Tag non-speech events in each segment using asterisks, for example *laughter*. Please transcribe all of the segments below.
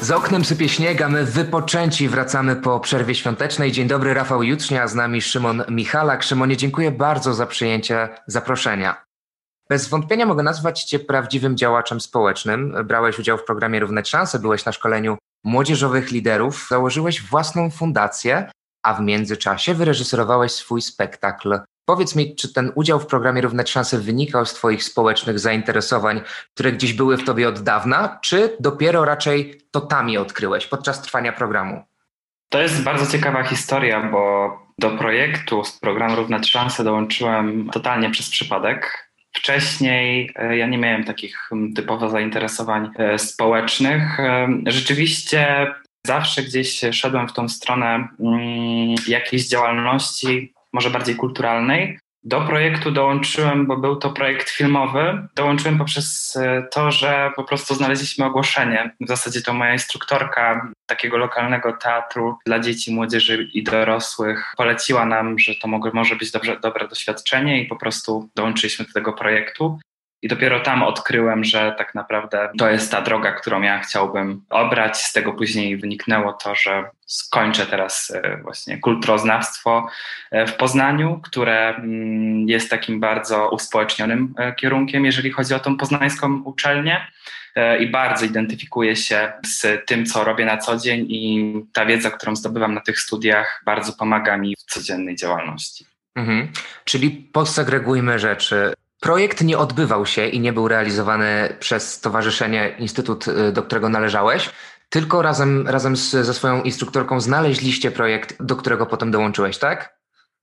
Za oknem sypie śnieg, a my wypoczęci wracamy po przerwie świątecznej. Dzień dobry, Rafał Jutrznia, z nami Szymon Michalak. Szymonie, dziękuję bardzo za przyjęcie zaproszenia. Bez wątpienia mogę nazwać Cię prawdziwym działaczem społecznym. Brałeś udział w programie Równe Szanse, byłeś na szkoleniu młodzieżowych liderów, założyłeś własną fundację, a w międzyczasie wyreżyserowałeś swój spektakl Powiedz mi, czy ten udział w programie Równe Szanse wynikał z Twoich społecznych zainteresowań, które gdzieś były w Tobie od dawna, czy dopiero raczej to tam je odkryłeś podczas trwania programu? To jest bardzo ciekawa historia, bo do projektu z programu Równe Szanse dołączyłem totalnie przez przypadek. Wcześniej e, ja nie miałem takich typowo zainteresowań e, społecznych. E, rzeczywiście zawsze gdzieś szedłem w tą stronę jakiejś działalności może bardziej kulturalnej. Do projektu dołączyłem, bo był to projekt filmowy. Dołączyłem poprzez e, to, że po prostu znaleźliśmy ogłoszenie. W zasadzie to moja instruktorka takiego lokalnego teatru dla dzieci, młodzieży i dorosłych poleciła nam, że to może być dobrze, dobre doświadczenie i po prostu dołączyliśmy do tego projektu. I dopiero tam odkryłem, że tak naprawdę to jest ta droga, którą ja chciałbym obrać. Z tego później wyniknęło to, że skończę teraz e, właśnie kulturoznawstwo e, w Poznaniu, które mm, jest takim bardzo uspołecznionym e, kierunkiem, jeżeli chodzi o tą poznańską uczelnię i bardzo identyfikuję się z tym, co robię na co dzień i ta wiedza, którą zdobywam na tych studiach, bardzo pomaga mi w codziennej działalności. Mhm. Czyli posegregujmy rzeczy. Projekt nie odbywał się i nie był realizowany przez Stowarzyszenie Instytut, y, do którego należałeś, tylko razem, razem z, ze swoją instruktorką znaleźliście projekt, do którego potem dołączyłeś, tak?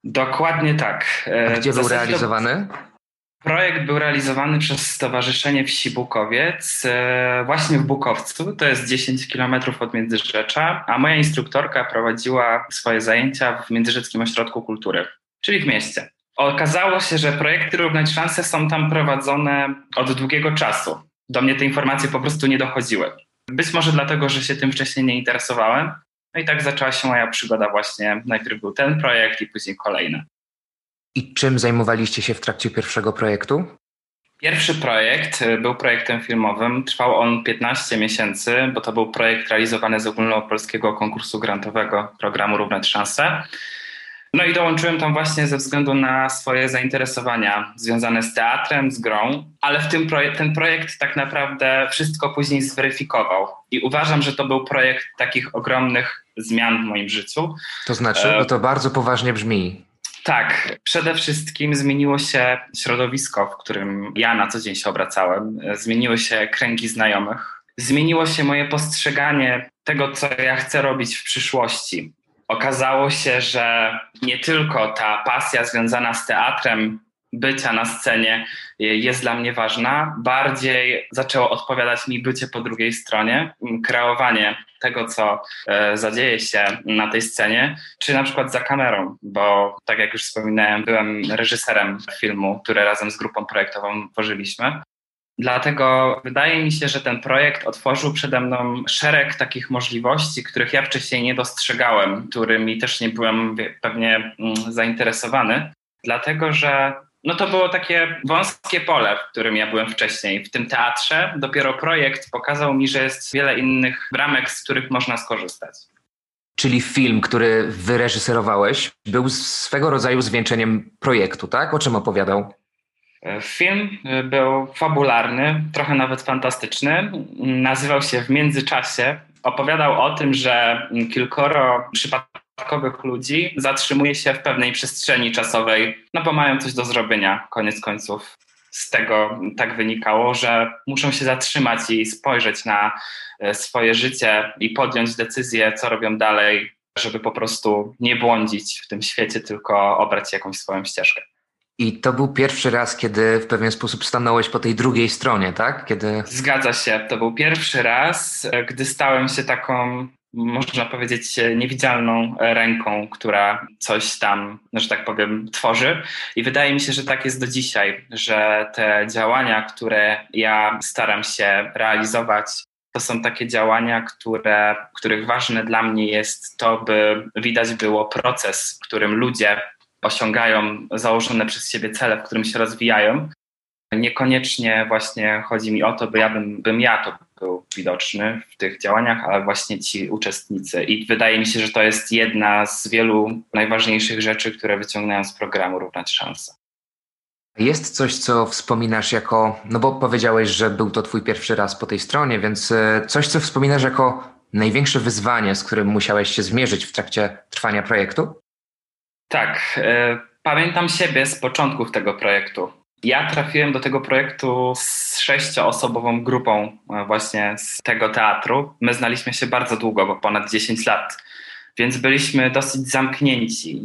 Dokładnie tak. A gdzie w był realizowany? Projekt był realizowany przez Stowarzyszenie Wsi Bukowiec e, właśnie w Bukowcu, to jest 10 kilometrów od Międzyrzecza, a moja instruktorka prowadziła swoje zajęcia w Międzyrzeckim Ośrodku Kultury, czyli w mieście. Okazało się, że projekty Równać Szanse są tam prowadzone od długiego czasu. Do mnie te informacje po prostu nie dochodziły. Być może dlatego, że się tym wcześniej nie interesowałem. No i tak zaczęła się moja przygoda właśnie. Najpierw był ten projekt i później kolejny. I czym zajmowaliście się w trakcie pierwszego projektu? Pierwszy projekt y, był projektem filmowym. Trwał on 15 miesięcy, bo to był projekt realizowany z ogólnopolskiego konkursu grantowego programu Równe Szanse. No i dołączyłem tam właśnie ze względu na swoje zainteresowania związane z teatrem, z grą, ale w tym projekt, ten projekt tak naprawdę wszystko później zweryfikował. I uważam, że to był projekt takich ogromnych zmian w moim życiu. To znaczy, bo to bardzo poważnie brzmi. Tak, przede wszystkim zmieniło się środowisko, w którym ja na co dzień się obracałem. Zmieniły się kręgi znajomych. Zmieniło się moje postrzeganie tego, co ja chcę robić w przyszłości okazało się, że nie tylko ta pasja związana z teatrem, bycia na scenie jest dla mnie ważna, bardziej zaczęło odpowiadać mi bycie po drugiej stronie, kreowanie tego, co e, zadzieje się na tej scenie, czy na przykład za kamerą, bo tak jak już wspominałem, byłem reżyserem filmu, który razem z grupą projektową tworzyliśmy. Dlatego wydaje mi się, że ten projekt otworzył przede mną szereg takich możliwości, których ja wcześniej nie dostrzegałem, którymi też nie byłem pewnie mm, zainteresowany, dlatego że no to było takie wąskie pole, w którym ja byłem wcześniej. W tym teatrze dopiero projekt pokazał mi, że jest wiele innych bramek, z których można skorzystać. Czyli film, który wyreżyserowałeś, był swego rodzaju zwieńczeniem projektu, tak? O czym opowiadał? Film był fabularny, trochę nawet fantastyczny. Nazywał się W międzyczasie. Opowiadał o tym, że kilkoro przypadkowych ludzi zatrzymuje się w pewnej przestrzeni czasowej, no bo mają coś do zrobienia, koniec końców. Z tego tak wynikało, że muszą się zatrzymać i spojrzeć na e, swoje życie i podjąć decyzję, co robią dalej, żeby po prostu nie błądzić w tym świecie, tylko obrać jakąś swoją ścieżkę. I to był pierwszy raz, kiedy w pewien sposób stanąłeś po tej drugiej stronie, tak? Kiedy... Zgadza się. To był pierwszy raz, gdy stałem się taką, można powiedzieć, niewidzialną ręką, która coś tam, że tak powiem, tworzy. I wydaje mi się, że tak jest do dzisiaj, że te działania, które ja staram się realizować, to są takie działania, które, których ważne dla mnie jest to, by widać było proces, w którym ludzie osiągają założone przez siebie cele, w którym się rozwijają. Niekoniecznie właśnie chodzi mi o to, by ja bym, bym ja to był widoczny w tych działaniach, ale właśnie ci uczestnicy. I wydaje mi się, że to jest jedna z wielu najważniejszych rzeczy, które wyciągnąłem z programu Równać Szanse. Jest coś, co wspominasz jako, no bo powiedziałeś, że był to twój pierwszy raz po tej stronie, więc e, coś, co wspominasz jako największe wyzwanie, z którym musiałeś się zmierzyć w trakcie trwania projektu? Tak. E, pamiętam siebie z początków tego projektu. Ja trafiłem do tego projektu z sześcioosobową grupą e, właśnie z tego teatru. My znaliśmy się bardzo długo, bo ponad 10 lat. Więc byliśmy dosyć zamknięci.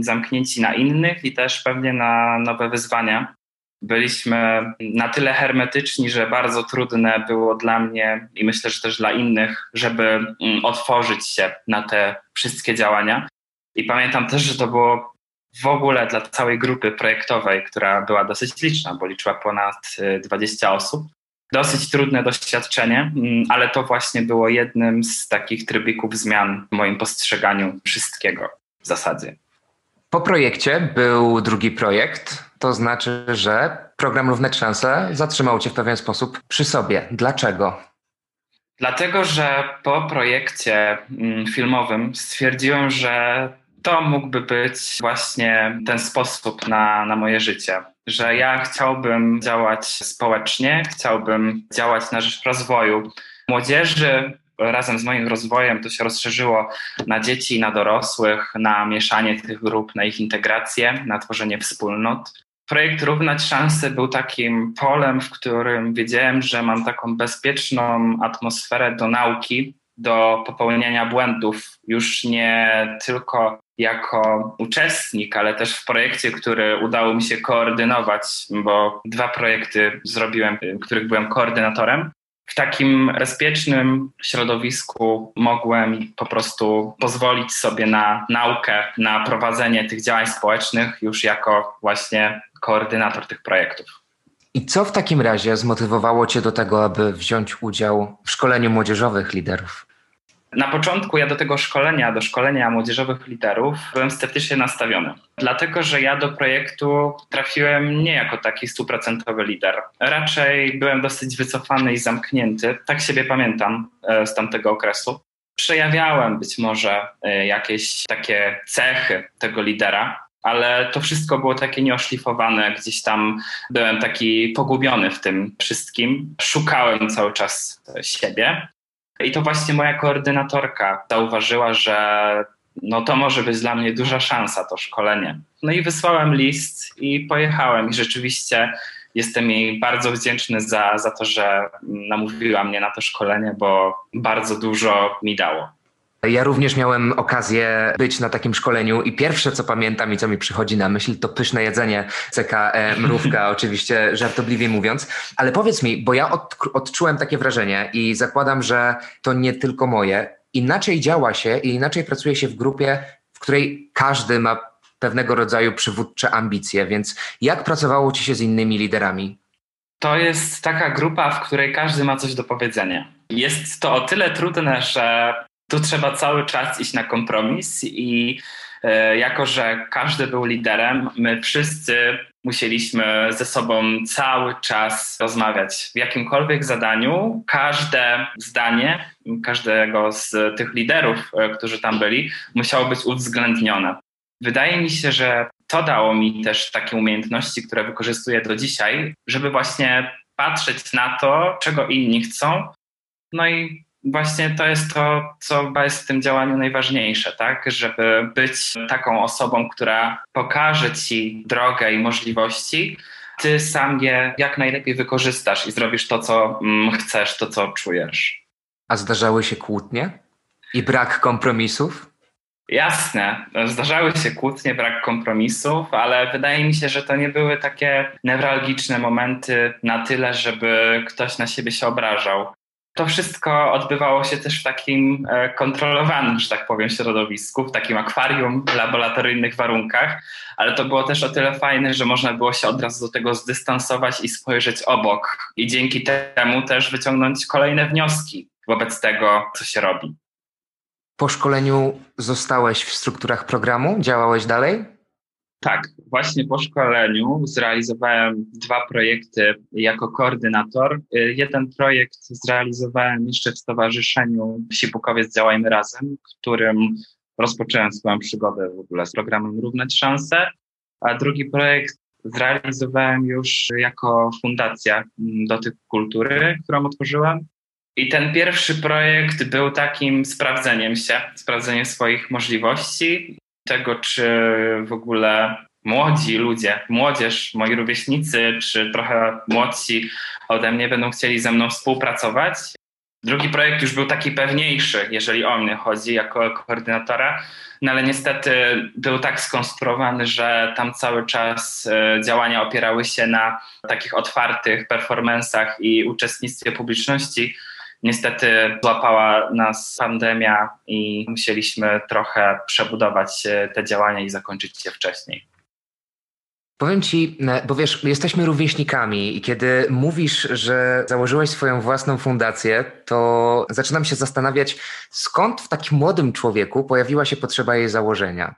Zamknięci na innych i też pewnie na nowe wyzwania. Byliśmy na tyle hermetyczni, że bardzo trudne było dla mnie i myślę, że też dla innych, żeby mm, otworzyć się na te wszystkie działania. I pamiętam też, że to było w ogóle dla całej grupy projektowej, która była dosyć liczna, bo liczyła ponad 20 y, osób. Dosyć trudne doświadczenie, mm, ale to właśnie było jednym z takich trybików zmian w moim postrzeganiu wszystkiego w zasadzie. Po projekcie był drugi projekt, to znaczy, że program Równe Szanse zatrzymał Cię w pewien sposób przy sobie. Dlaczego? Dlatego, że po projekcie mm, filmowym stwierdziłem, że to mógłby być właśnie ten sposób na, na moje życie. Że ja chciałbym działać społecznie, chciałbym działać na rzecz rozwoju młodzieży. Razem z moim rozwojem to się rozszerzyło na dzieci na dorosłych, na mieszanie tych grup, na ich integrację, na tworzenie wspólnot. Projekt Równać Szanse był takim polem, w którym wiedziałem, że mam taką bezpieczną atmosferę do nauki, do popełniania błędów, już nie tylko jako uczestnik, ale też w projekcie, który udało mi się koordynować, bo dwa projekty zrobiłem, których byłem koordynatorem. W takim bezpiecznym środowisku mogłem po prostu pozwolić sobie na naukę, na prowadzenie tych działań społecznych już jako właśnie koordynator tych projektów. I co w takim razie zmotywowało Cię do tego, aby wziąć udział w szkoleniu młodzieżowych liderów? Na początku ja do tego szkolenia, do szkolenia młodzieżowych liderów byłem sceptycznie nastawiony. Dlatego, że ja do projektu trafiłem nie jako taki stuprocentowy lider. Raczej byłem dosyć wycofany i zamknięty. Tak siebie pamiętam e, z tamtego okresu. Przejawiałem być może e, jakieś takie cechy tego lidera, ale to wszystko było takie nieoszlifowane. Gdzieś tam byłem taki pogubiony w tym wszystkim. Szukałem cały czas siebie. I to właśnie moja koordynatorka zauważyła, że no to może być dla mnie duża szansa, to szkolenie. No i wysłałem list i pojechałem. I rzeczywiście jestem jej bardzo wdzięczny za, za to, że namówiła mnie na to szkolenie, bo bardzo dużo mi dało. Ja również miałem okazję być na takim szkoleniu i pierwsze, co pamiętam i co mi przychodzi na myśl, to pyszne jedzenie CK e, Mrówka, *laughs* oczywiście żartobliwie mówiąc. Ale powiedz mi, bo ja od, odczułem takie wrażenie i zakładam, że to nie tylko moje. Inaczej działa się i inaczej pracuje się w grupie, w której każdy ma pewnego rodzaju przywódcze ambicje. Więc jak pracowało ci się z innymi liderami? To jest taka grupa, w której każdy ma coś do powiedzenia. Jest to o tyle trudne, że tu trzeba cały czas iść na kompromis i e, jako, że każdy był liderem, my wszyscy musieliśmy ze sobą cały czas rozmawiać. W jakimkolwiek zadaniu każde zdanie każdego z tych liderów, e, którzy tam byli, musiało być uwzględnione. Wydaje mi się, że to dało mi też takie umiejętności, które wykorzystuję do dzisiaj, żeby właśnie patrzeć na to, czego inni chcą, no i właśnie to jest to, co jest w tym działaniu najważniejsze, tak? Żeby być taką osobą, która pokaże ci drogę i możliwości, ty sam je jak najlepiej wykorzystasz i zrobisz to, co mm, chcesz, to, co czujesz. A zdarzały się kłótnie i brak kompromisów? Jasne, zdarzały się kłótnie, brak kompromisów, ale wydaje mi się, że to nie były takie newralgiczne momenty na tyle, żeby ktoś na siebie się obrażał. To wszystko odbywało się też w takim e, kontrolowanym, że tak powiem, środowisku, w takim akwarium, w laboratoryjnych warunkach, ale to było też o tyle fajne, że można było się od razu do tego zdystansować i spojrzeć obok i dzięki temu też wyciągnąć kolejne wnioski wobec tego, co się robi. Po szkoleniu zostałeś w strukturach programu? Działałeś dalej? Tak, właśnie po szkoleniu zrealizowałem dwa projekty jako koordynator. Jeden projekt zrealizowałem jeszcze w Stowarzyszeniu Sipukowiec Działajmy Razem, którym rozpocząłem swoją przygodę w ogóle z programem Równać Szanse, a drugi projekt zrealizowałem już jako fundacja Dotyk Kultury, którą otworzyłem. I ten pierwszy projekt był takim sprawdzeniem się, sprawdzeniem swoich możliwości, tego, czy w ogóle młodzi ludzie, młodzież, moi rówieśnicy, czy trochę młodsi ode mnie będą chcieli ze mną współpracować. Drugi projekt już był taki pewniejszy, jeżeli o mnie chodzi, jako koordynatora, no ale niestety był tak skonstruowany, że tam cały czas e, działania opierały się na takich otwartych performansach i uczestnictwie publiczności. Niestety złapała nas pandemia i musieliśmy trochę przebudować e, te działania i zakończyć je wcześniej. Powiem ci, e, bo wiesz, jesteśmy rówieśnikami i kiedy mówisz, że założyłeś swoją własną fundację, to zaczynam się zastanawiać, skąd w takim młodym człowieku pojawiła się potrzeba jej założenia.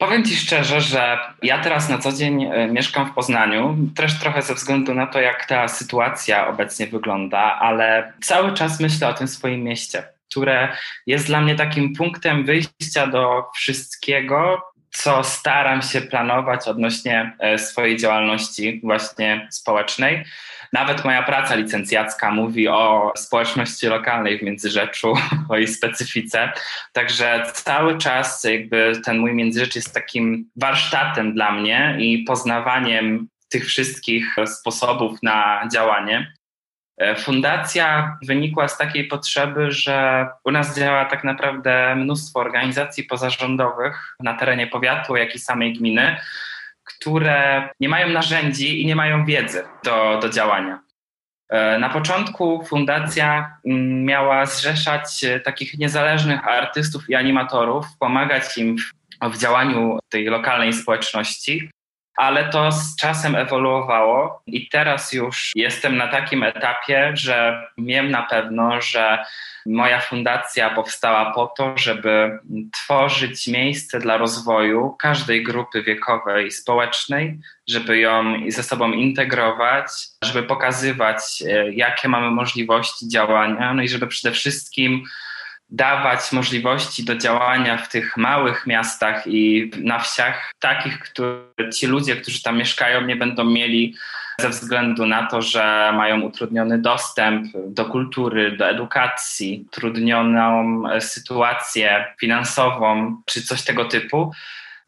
Powiem Ci szczerze, że ja teraz na co dzień e, mieszkam w Poznaniu, też trochę ze względu na to, jak ta sytuacja obecnie wygląda, ale cały czas myślę o tym swoim mieście, które jest dla mnie takim punktem wyjścia do wszystkiego, co staram się planować odnośnie e, swojej działalności właśnie społecznej. Nawet moja praca licencjacka mówi o społeczności lokalnej w Międzyrzeczu, *laughs* o jej specyfice. Także cały czas jakby ten mój Międzyrzecz jest takim warsztatem dla mnie i poznawaniem tych wszystkich sposobów na działanie. Fundacja wynikła z takiej potrzeby, że u nas działa tak naprawdę mnóstwo organizacji pozarządowych na terenie powiatu, jak i samej gminy, które nie mają narzędzi i nie mają wiedzy do, do działania. E, na początku fundacja mm, miała zrzeszać e, takich niezależnych artystów i animatorów, pomagać im w, w działaniu tej lokalnej społeczności ale to z czasem ewoluowało i teraz już jestem na takim etapie, że wiem na pewno, że moja fundacja powstała po to, żeby tworzyć miejsce dla rozwoju każdej grupy wiekowej i społecznej, żeby ją ze sobą integrować, żeby pokazywać, e, jakie mamy możliwości działania, no i żeby przede wszystkim dawać możliwości do działania w tych małych miastach i na wsiach, takich, które ci ludzie, którzy tam mieszkają, nie będą mieli ze względu na to, że mają utrudniony dostęp do kultury, do edukacji, utrudnioną sytuację finansową czy coś tego typu.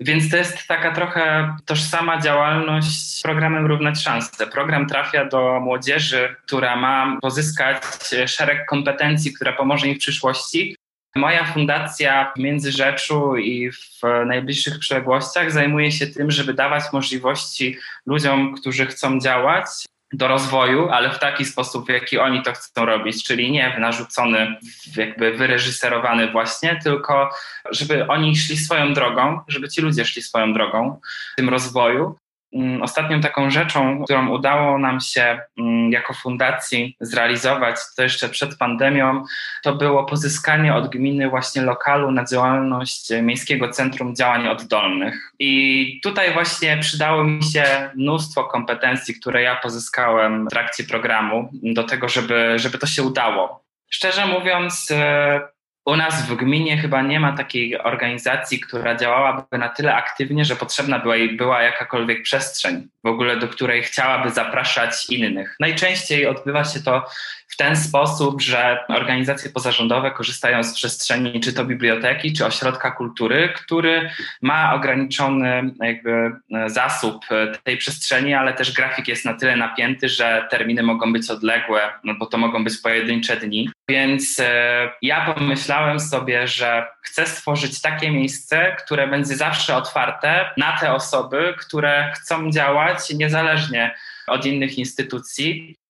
Więc to jest taka trochę tożsama działalność z programem Równać Szanse. Program trafia do młodzieży, która ma pozyskać szereg kompetencji, która pomoże im w przyszłości. Moja fundacja w Międzyrzeczu i w najbliższych przyległościach zajmuje się tym, żeby dawać możliwości ludziom, którzy chcą działać, do rozwoju, ale w taki sposób, w jaki oni to chcą robić, czyli nie narzucony, jakby wyreżyserowany właśnie, tylko żeby oni szli swoją drogą, żeby ci ludzie szli swoją drogą w tym rozwoju. Mm, ostatnią taką rzeczą, którą udało nam się mm, jako fundacji zrealizować, to jeszcze przed pandemią, to było pozyskanie od gminy właśnie lokalu na działalność Miejskiego Centrum Działań Oddolnych. I tutaj właśnie przydało mi się mnóstwo kompetencji, które ja pozyskałem w trakcie programu do tego, żeby, żeby to się udało. Szczerze mówiąc, e, u nas w gminie chyba nie ma takiej organizacji, która działałaby na tyle aktywnie, że potrzebna była jej była jakakolwiek przestrzeń, w ogóle do której chciałaby zapraszać innych. Najczęściej odbywa się to w ten sposób, że organizacje pozarządowe korzystają z przestrzeni czy to biblioteki, czy ośrodka kultury, który ma ograniczony jakby e, zasób e, tej przestrzeni, ale też grafik jest na tyle napięty, że terminy mogą być odległe, no bo to mogą być pojedyncze dni. Więc e, ja pomyślałem sobie, że chcę stworzyć takie miejsce, które będzie zawsze otwarte na te osoby, które chcą działać niezależnie od innych instytucji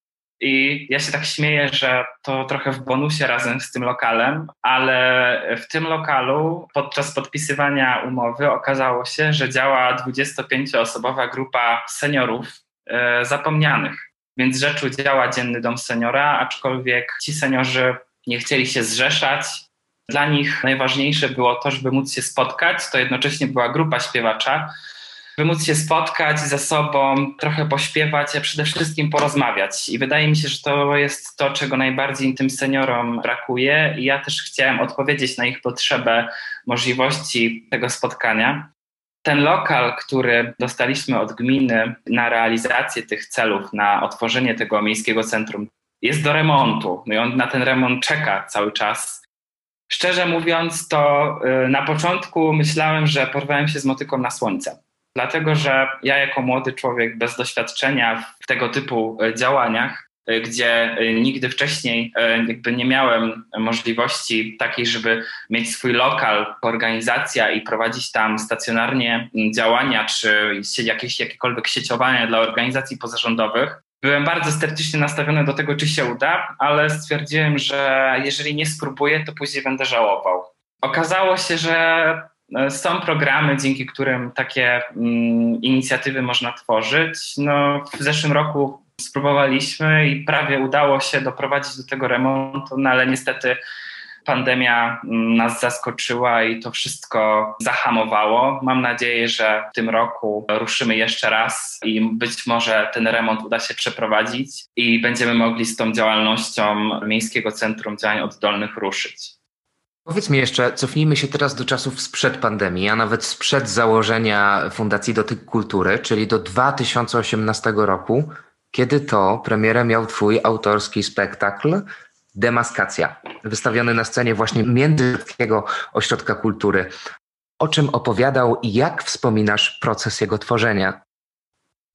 i ja się tak śmieję, że to trochę w bonusie razem z tym lokalem, ale w tym lokalu podczas podpisywania umowy okazało się, że działa 25-osobowa grupa seniorów e, zapomnianych. Więc rzeczu działa Dzienny Dom Seniora, aczkolwiek ci seniorzy nie chcieli się zrzeszać. Dla nich najważniejsze było to, żeby móc się spotkać. To jednocześnie była grupa śpiewacza, by móc się spotkać ze sobą, trochę pośpiewać, a przede wszystkim porozmawiać. I wydaje mi się, że to jest to, czego najbardziej tym seniorom brakuje. I ja też chciałem odpowiedzieć na ich potrzebę możliwości tego spotkania. Ten lokal, który dostaliśmy od gminy na realizację tych celów, na otworzenie tego miejskiego centrum, jest do remontu. No i on na ten remont czeka cały czas. Szczerze mówiąc, to y, na początku myślałem, że porwałem się z motyką na słońce. Dlatego, że ja jako młody człowiek bez doświadczenia w tego typu y, działaniach, y, gdzie nigdy wcześniej jakby nie miałem możliwości takiej, żeby mieć swój lokal, organizacja i prowadzić tam stacjonarnie działania, czy jakieś jakiekolwiek sieciowania dla organizacji pozarządowych, Byłem bardzo sceptycznie nastawiony do tego, czy się uda, ale stwierdziłem, że jeżeli nie spróbuję, to później będę żałował. Okazało się, że e, są programy, dzięki którym takie mm, inicjatywy można tworzyć. No, w zeszłym roku spróbowaliśmy i prawie udało się doprowadzić do tego remontu, no ale niestety pandemia mm, nas zaskoczyła i to wszystko zahamowało. Mam nadzieję, że w tym roku ruszymy jeszcze raz i być może ten remont uda się przeprowadzić i będziemy mogli z tą działalnością Miejskiego Centrum Działań Oddolnych ruszyć. Powiedz mi jeszcze, cofnijmy się teraz do czasów sprzed pandemii, a nawet sprzed założenia Fundacji Dotyk Kultury, czyli do 2018 roku, kiedy to premierę miał Twój autorski spektakl Demaskacja, wystawiony na scenie właśnie Międzyrzeckiego Ośrodka Kultury. O czym opowiadał i jak wspominasz proces jego tworzenia?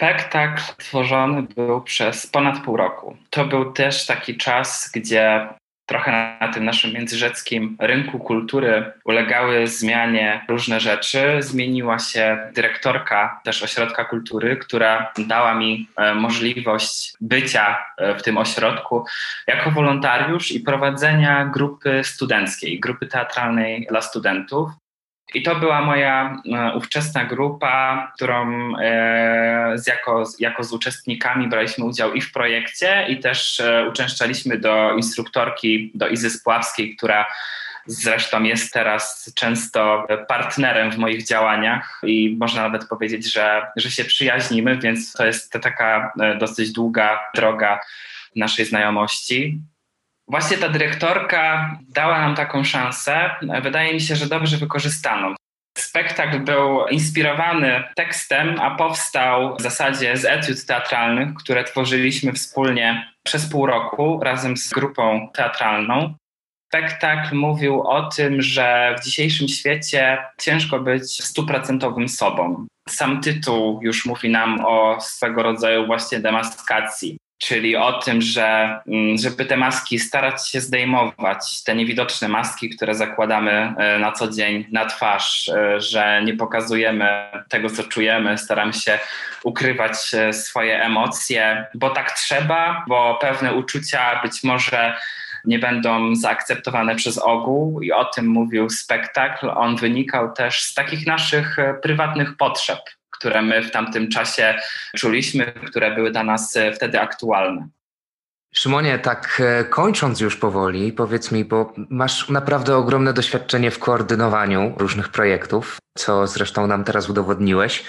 Spektakl tworzony był przez ponad pół roku. To był też taki czas, gdzie trochę na tym naszym międzyrzeckim rynku kultury ulegały zmianie różne rzeczy. Zmieniła się dyrektorka też ośrodka kultury, która dała mi e, możliwość bycia e, w tym ośrodku jako wolontariusz i prowadzenia grupy studenckiej, grupy teatralnej dla studentów. I to była moja e, ówczesna grupa, którą e, jako, jako z uczestnikami braliśmy udział i w projekcie, i też e, uczęszczaliśmy do instruktorki, do Izy Spławskiej, która zresztą jest teraz często partnerem w moich działaniach i można nawet powiedzieć, że, że się przyjaźnimy, więc to jest taka dosyć długa droga naszej znajomości. Właśnie ta dyrektorka dała nam taką szansę. Wydaje mi się, że dobrze wykorzystaną. Spektakl był inspirowany tekstem, a powstał w zasadzie z etiud teatralnych, które tworzyliśmy wspólnie przez pół roku razem z grupą teatralną. Spektakl mówił o tym, że w dzisiejszym świecie ciężko być stuprocentowym sobą. Sam tytuł już mówi nam o swego rodzaju właśnie demaskacji czyli o tym, że mm, żeby te maski starać się zdejmować, te niewidoczne maski, które zakładamy e, na co dzień na twarz, e, że nie pokazujemy tego, co czujemy, staramy się ukrywać e, swoje emocje, bo tak trzeba, bo pewne uczucia być może nie będą zaakceptowane przez ogół i o tym mówił spektakl. On wynikał też z takich naszych prywatnych potrzeb, które my w tamtym czasie czuliśmy, które były dla nas e, wtedy aktualne. Szymonie, tak e, kończąc już powoli, powiedz mi, bo masz naprawdę ogromne doświadczenie w koordynowaniu różnych projektów, co zresztą nam teraz udowodniłeś.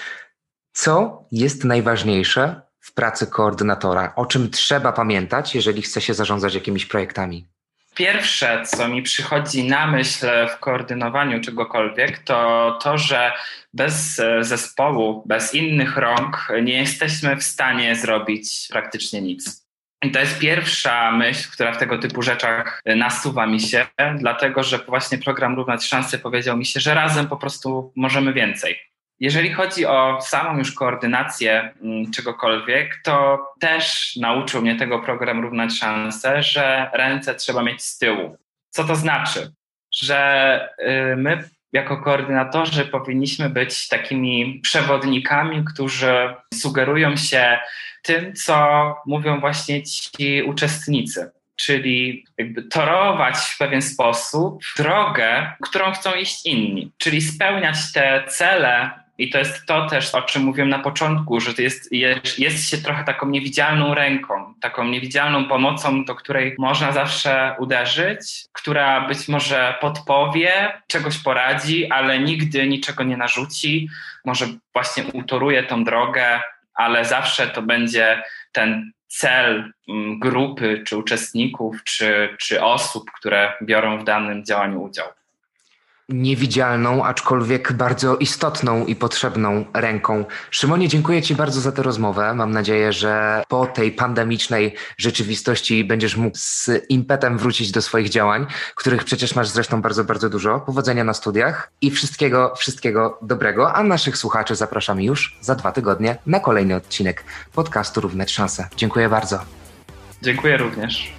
Co jest najważniejsze w pracy koordynatora? O czym trzeba pamiętać, jeżeli chce się zarządzać jakimiś projektami? Pierwsze, co mi przychodzi na myśl w koordynowaniu czegokolwiek, to to, że bez e, zespołu, bez innych rąk nie jesteśmy w stanie zrobić praktycznie nic. I to jest pierwsza myśl, która w tego typu rzeczach nasuwa mi się, dlatego że właśnie program Równać Szanse powiedział mi się, że razem po prostu możemy więcej. Jeżeli chodzi o samą już koordynację mm, czegokolwiek, to też nauczył mnie tego program Równać Szanse, że ręce trzeba mieć z tyłu. Co to znaczy? Że y, my jako koordynatorzy powinniśmy być takimi przewodnikami, którzy sugerują się tym, co mówią właśnie ci uczestnicy. Czyli jakby torować w pewien sposób drogę, którą chcą iść inni, czyli spełniać te cele i to jest to też, o czym mówiłem na początku, że jest, jest, jest się trochę taką niewidzialną ręką. taką niewidzialną pomocą, do której można zawsze uderzyć, która być może podpowie, czegoś poradzi, ale nigdy niczego nie narzuci. Może właśnie utoruje tą drogę, ale zawsze to będzie ten cel mm, grupy, czy uczestników, czy, czy osób, które biorą w danym działaniu udział niewidzialną, aczkolwiek bardzo istotną i potrzebną ręką. Szymonie, dziękuję Ci bardzo za tę rozmowę. Mam nadzieję, że po tej pandemicznej rzeczywistości będziesz mógł z impetem wrócić do swoich działań, których przecież masz zresztą bardzo, bardzo dużo. Powodzenia na studiach i wszystkiego, wszystkiego dobrego. A naszych słuchaczy zapraszam już za dwa tygodnie na kolejny odcinek podcastu Równe Szanse. Dziękuję bardzo. Dziękuję również.